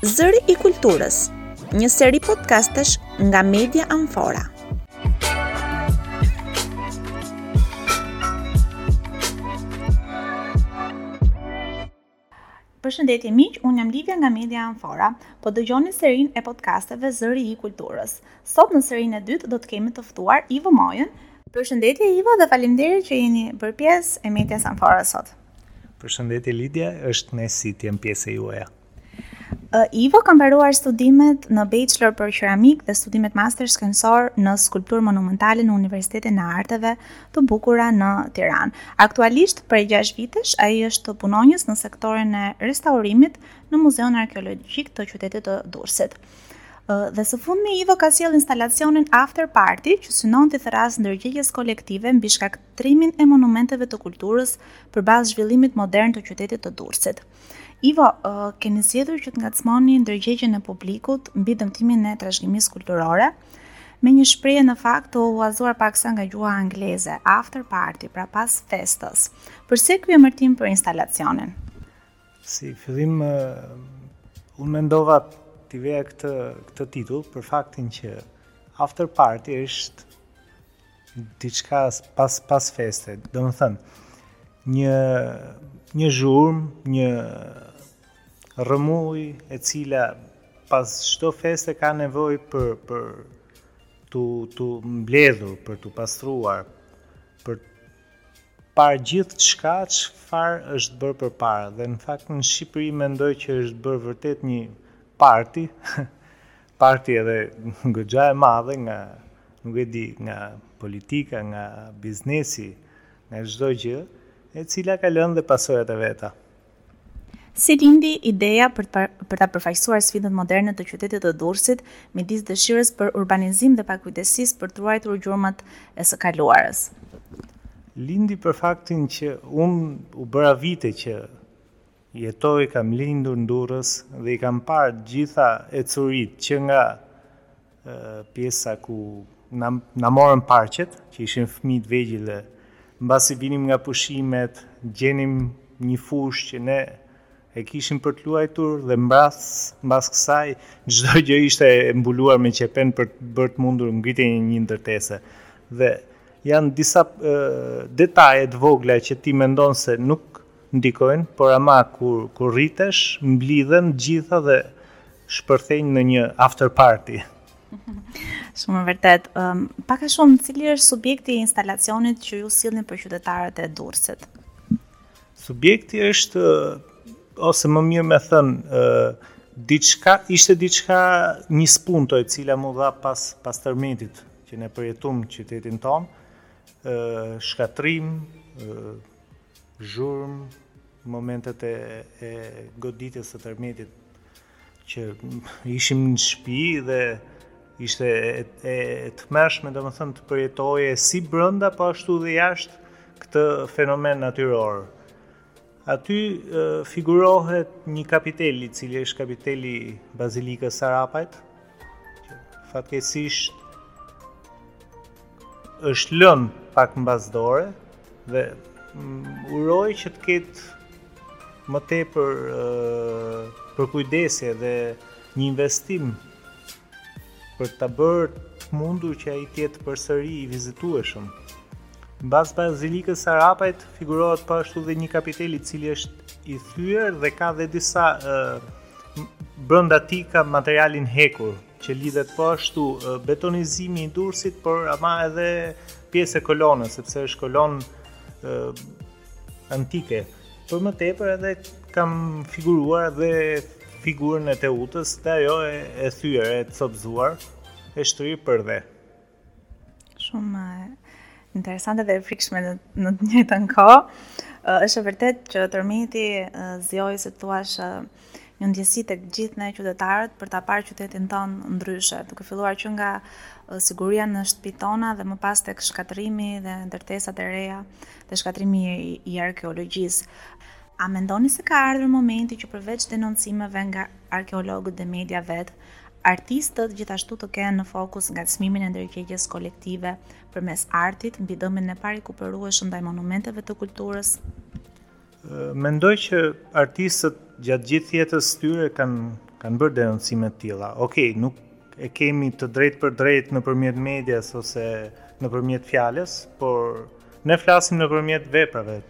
Zëri i Kulturës, një seri podcastesh nga Media Amfora. Përshëndetje miq, unë jam Livia nga Media Amfora. Po dëgjoni serinë e podcasteve Zëri i Kulturës. Sot në serinë e dytë do të kemi të ftuar Ivo Mojën. Përshëndetje Ivo dhe faleminderit që jeni bërë pjesë e Media Amfora sot. Përshëndetje Livia, është kënaqësi të jem pjesë e juaja. Ivo ka mbaruar studimet në bachelor për qeramikë dhe studimet master shkencor në skulpturë monumentale në Universitetin e Arteve të Bukura në Tiranë. Aktualisht prej 6 vitesh ai është punonjës në sektorin e restaurimit në Muzeun Arkeologjik të qytetit të Durrësit. Dhe së fundmi Ivo ka sjellë instalacionin After Party, që synon të thërrasë ndërgjegjes kolektive mbi shka tërrimin e monumenteve të kulturës përballë zhvillimit modern të qytetit të Durrësit. Ivo, keni zgjedhur që të ngacmoni ndërgjegjen e publikut mbi dëmtimin e trashëgimisë kulturore me një shprehje në fakt të huazuar paksa nga gjuha angleze, after party, pra pas festës. Përse ky emërtim për instalacionin? Si fillim unë mendova t'i vija këtë këtë titull për faktin që after party është Diçka pas pas feste, domethënë një një zhurmë, një rrëmujë e cila pas çdo feste ka nevojë për për t'u t'u mbledhur, për t'u pastruar, për parë gjithçka çfarë është bërë përpara dhe në fakt në Shqipëri mendoj që është bërë vërtet një party party edhe goxha e madhe nga nuk e di nga politika, nga biznesi, nga çdo gjë, e cila ka lënë dhe pasojat e veta. Si lindi ideja për ta për ta përfaqësuar sfidat moderne të qytetit të Durrësit midis dëshirës për urbanizim dhe pakujdesisë për të ruajtur gjurmët e së kaluarës? Lindi për faktin që unë u bëra vite që Jetoj kam lindur në Durrës dhe i kam parë të gjitha ecuritë që nga pjesa ku na na morën parqet që ishim fëmijë të vegjël e mbasi vinim nga pushimet gjenim një fushë që ne e kishim për të luajtur dhe mbas mbas kësaj çdo gjë ishte e mbuluar me qepen për të bërë të mundur ngritjen e një ndërtese dhe janë disa detaje të vogla që ti mendon se nuk ndikojnë, por ama kur kur rritesh mblidhen të gjitha dhe shpërthejnë në një after party. Shumë e vërtetë. Um, pak a shumë, cili është subjekti i instalacionit që ju sillni për qytetarët e Durrësit? Subjekti është ose më mirë me thënë diçka, ishte diçka një spunto e cila m'u dha pas pas tërmetit që ne përjetuam qytetin tonë, shkatrim, ë zhurmë, momentet e, e goditjes së tërmetit që ishim në shtëpi dhe ishte e, e, e tmerrshme domethënë të përjetoje si brenda po ashtu dhe jashtë këtë fenomen natyror. Aty e, figurohet një kapitel, i cili është kapiteli i Bazilikës së Arapajt, Fatkeqësisht është lënë pak mbas dore dhe mm, uroj që të ketë më tepër përkujdesje dhe një investim për ta bërë të mundur që ai të jetë përsëri i vizitueshëm. Mbas bazilikës së Arapajt figurohet po ashtu dhe një kapitel i cili është i thyer dhe ka dhe disa uh, brenda tij ka materialin hekur që lidhet po ashtu betonizimi i Durrësit, por ama edhe pjesë e kolonës, sepse është kolonë antike. Për më tepër edhe kam figuruar dhe figurën e Teutës, dhe ajo e, e thyer, e copëzuar, e shtrirë përdhe. Shumë interesante dhe e frikshme në, në të njëjtën kohë. Është e vërtetë që tërmeti zgjoi si të thuash një ndjesi te gjithë ne qytetarët për ta parë qytetin tonë ndryshe, duke filluar që nga siguria në shtëpitë tona dhe më pas tek shkatërrimi dhe ndërtesat e reja dhe shkatërrimi i, i arkeologjisë. A mendoni se ka ardhur momenti që përveç denoncimeve nga arkeologët dhe media vetë, Artistët gjithashtu të kenë në fokus ngacmimin e ndërgjegjës kolektive përmes artit mbi dëmin e parekuperueshëm ndaj monumenteve të kulturës. Mendoj që artistët gjatë gjithë jetës së tyre kanë kanë bërë denoncime të tilla. Okej, nuk e kemi të drejtpërdrejtë nëpërmjet medias ose nëpërmjet fjalës, por ne flasim nëpërmjet veprave.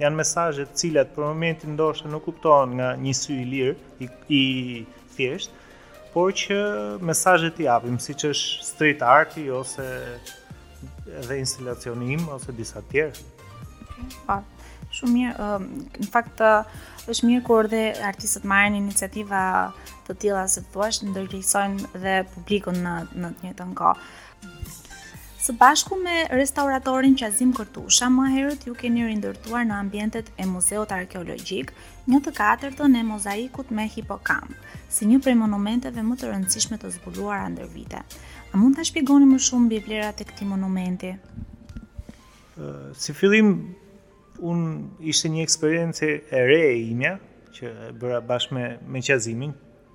Janë mesazhe të cilat për momentin ndoshta nuk kuptohen nga një sy i lirë i, i thjesht, por që mesazhet i japim, siç është street arti ose edhe instalacioni im ose disa të tjerë. Po. Shumë mirë, në fakt është mirë kur dhe artistët marrin iniciativa të tilla se thua, ndërgjegjësojnë dhe publikun në në të njëjtën kohë. Së bashku me restauratorin Qazim Kërtusha, më herët ju keni rindërtuar në ambientet e Muzeut Arkeologjik, Një të katërtën e mozaikut me hipokamp, si një prej monumenteve më të rëndësishme të zbuluara ndër vite. A mund ta shpjegoni më shumë mbi vlerat e këtij monumenti? Si fillim unë ishte një eksperiencë e re e imja që e bëra bashkë me me Qazimin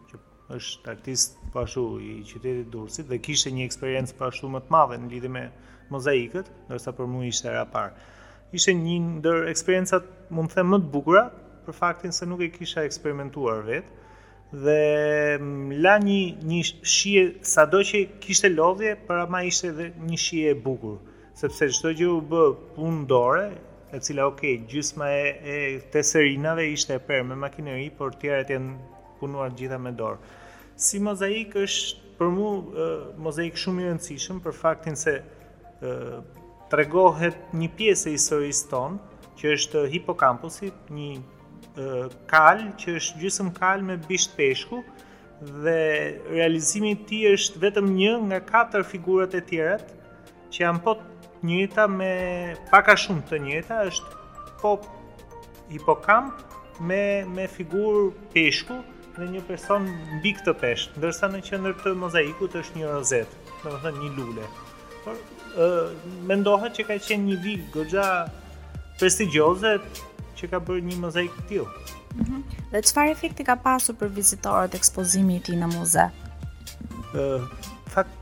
që Është artist po ashtu i qytetit të Durrësit dhe kishte një eksperiencë po ashtu më të madhe në lidhje me mozaikët, ndërsa për mua ishte hera e parë. Ishte një ndër eksperiencat, mund të them, më të bukura për faktin se nuk e kisha eksperimentuar vetë dhe mm, la një një shije sado që kishte lodhje, por ama ishte edhe një shije e bukur, sepse çdo gjë u bë punë dore, e cila ok, gjysma e, e teserinave ishte e prerë me makineri, por tjerat janë punuar të gjitha me dorë. Si mozaik është për mu mozaik shumë i rëndësishëm për faktin se tregohet një pjesë e historisë tonë, që është hipokampusi, një kalë që është gjysëm kalë me bisht peshku dhe realizimi i tij është vetëm një nga katër figurat e tjera që janë po të njëjta me pak a shumë të njëjta, është po hipokamp me me figurë peshku dhe një person mbi këtë peshk, ndërsa në qendër të mozaikut është një rozetë, domethënë një lule. Por ë mendohet që ka qenë një vilë goxha prestigjioze që ka bërë një mozaik të tillë. Mm -hmm. Dhe çfarë efekti ka pasur për vizitorët ekspozimi i tij në muze? Ë, uh, fakt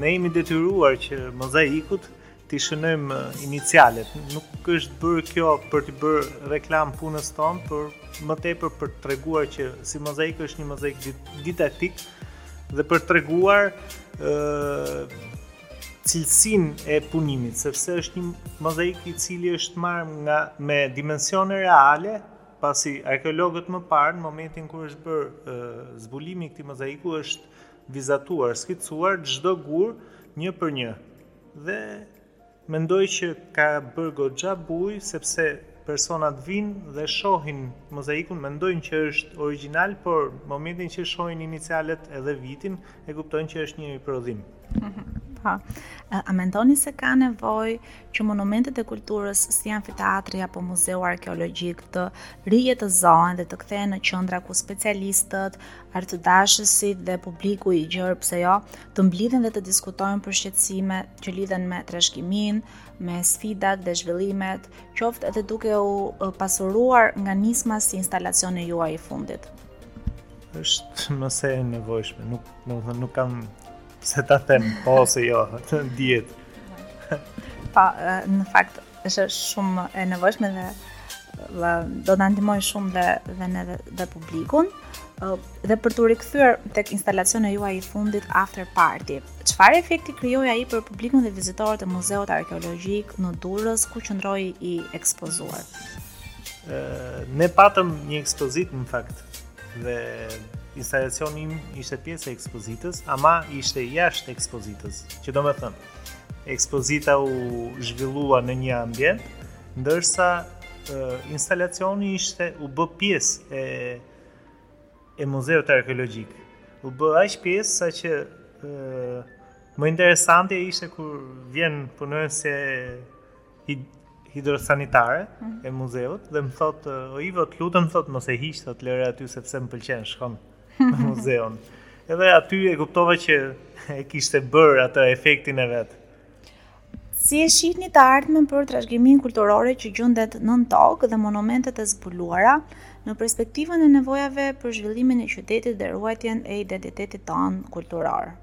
ne jemi detyruar që mozaikut t'i shënojmë inicialet. Nuk është bërë kjo për t'i bërë reklamë punës tonë, por më tepër për të treguar që si mozaik është një mozaik didaktik dhe për të treguar ë uh, cilësinë e punimit, sepse është një mozaik i cili është marrë nga me dimensione reale, pasi arkeologët më parë në momentin kur është bërë zbulimi i këtij mozaiku është vizatuar, skicuar çdo gur një për një. Dhe mendoj që ka bërë goxha bujë sepse personat vijnë dhe shohin mozaikun, mendojnë që është origjinal, por në momentin që shohin inicialet edhe vitin, e kuptojnë që është një prodhim. Po. A mendoni se ka nevojë që monumentet e kulturës si amfiteatri apo muzeu arkeologjik të rijetëzohen dhe të kthehen në qendra ku specialistët, artëdashësit dhe publiku i gjerë pse jo, të mblidhen dhe të diskutojnë për shqetësime që lidhen me trashëgiminë, me sfidat dhe zhvillimet, qoftë edhe duke u pasuruar nga nisma si instalacioni juaj i fundit. është më se e nevojshme, nuk, nuk, nuk kam si ta them, po ose jo, dihet. Po, po, në fakt, është shumë e nevojshme dhe do ta ndihmojë shumë dhe dhe ne dhe, dhe publikun dhe për t'u rikthyer tek instalacioni juaj i fundit after party. Çfarë efekti krijoi ai për publikun dhe vizitorët e Muzeut Arkeologjik në Durrës ku qëndroi i ekspozuar? Ne patëm një ekspozitë në fakt dhe instalacioni im ishte pjesë e ekspozitës, ama ishte jashtë ekspozitës. Që domethënë, ekspozita u zhvillua në një ambient, ndërsa instalacioni ishte u bë pjesë e e muzeut arkeologjik. U bë aq pjesë saqë ë më interesante ishte kur vjen punonjësja hidrosanitare mhm. e muzeut dhe më thotë o Ivo të lutem thotë mos e hiq thotë lëre aty sepse më pëlqen shkon në muzeun. Edhe aty e kuptova që e kishte bërë atë efektin e vet. Si e shihni të ardhmen për trashëgiminë kulturore që gjendet nën tokë dhe monumentet e zbuluara në perspektivën e nevojave për zhvillimin e qytetit dhe ruajtjen e identitetit tonë kulturor?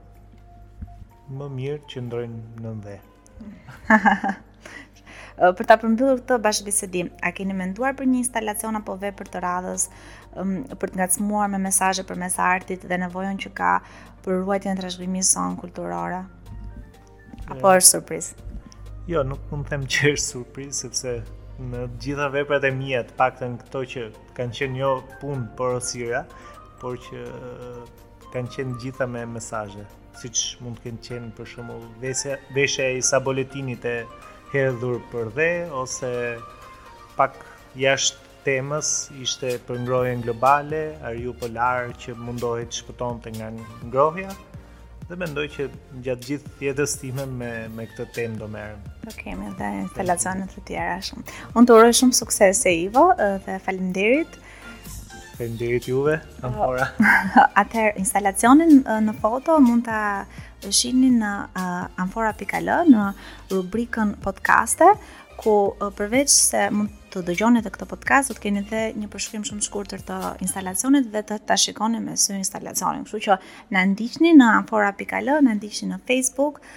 Më mirë qëndrojnë nën dhe. për ta përmbyllur këtë bashkëbisedim, a keni menduar për një instalacion apo vepër të radhës um, për të ngacmuar me mesazhe përmes artit dhe nevojën që ka për ruajtjen e trashëgimisë sonë kulturore? Apo është surprizë? Jo, nuk mund të them që është surprizë sepse në të gjitha veprat e mia, të paktën këto që kanë qenë jo punë porosira, por që kanë qenë gjitha me mesazhe, siç mund të kenë qenë për shembull veshja veshja e Isa Boletinit e hedhur përdhe ose pak jashtë temës ishte për ngrohjen globale, ariu polar që mundohej të shpëtonte nga ngrohja dhe mendoj që gjatë gjithë jetës time me me këtë temë do merrem. Do kemi dhe instalacione të tjera shumë. Unë të uroj shumë suksese Ivo dhe faleminderit. Faleminderit juve, Amfora. Atëherë instalacionin në foto mund ta shihni në amfora.al në rubrikën podcaste ku përveç se mund të dëgjoni edhe këtë podcast, do të keni edhe një përshkrim shumë të shkurtër të instalacionit dhe të ta shikoni me sy instalacionin. Kështu që na ndiqni në amfora.al, na ndiqni në Facebook,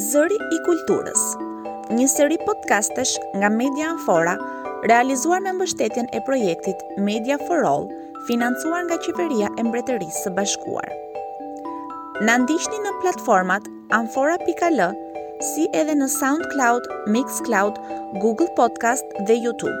Zëri i Kulturës, një seri podcastesh nga Media Amfora, realizuar me mbështetjen e projektit Media for All, financuar nga Qeveria e Mbretërisë së Bashkuar. Na ndiqni në platformat amfora.al si edhe në SoundCloud, MixCloud, Google Podcast dhe YouTube.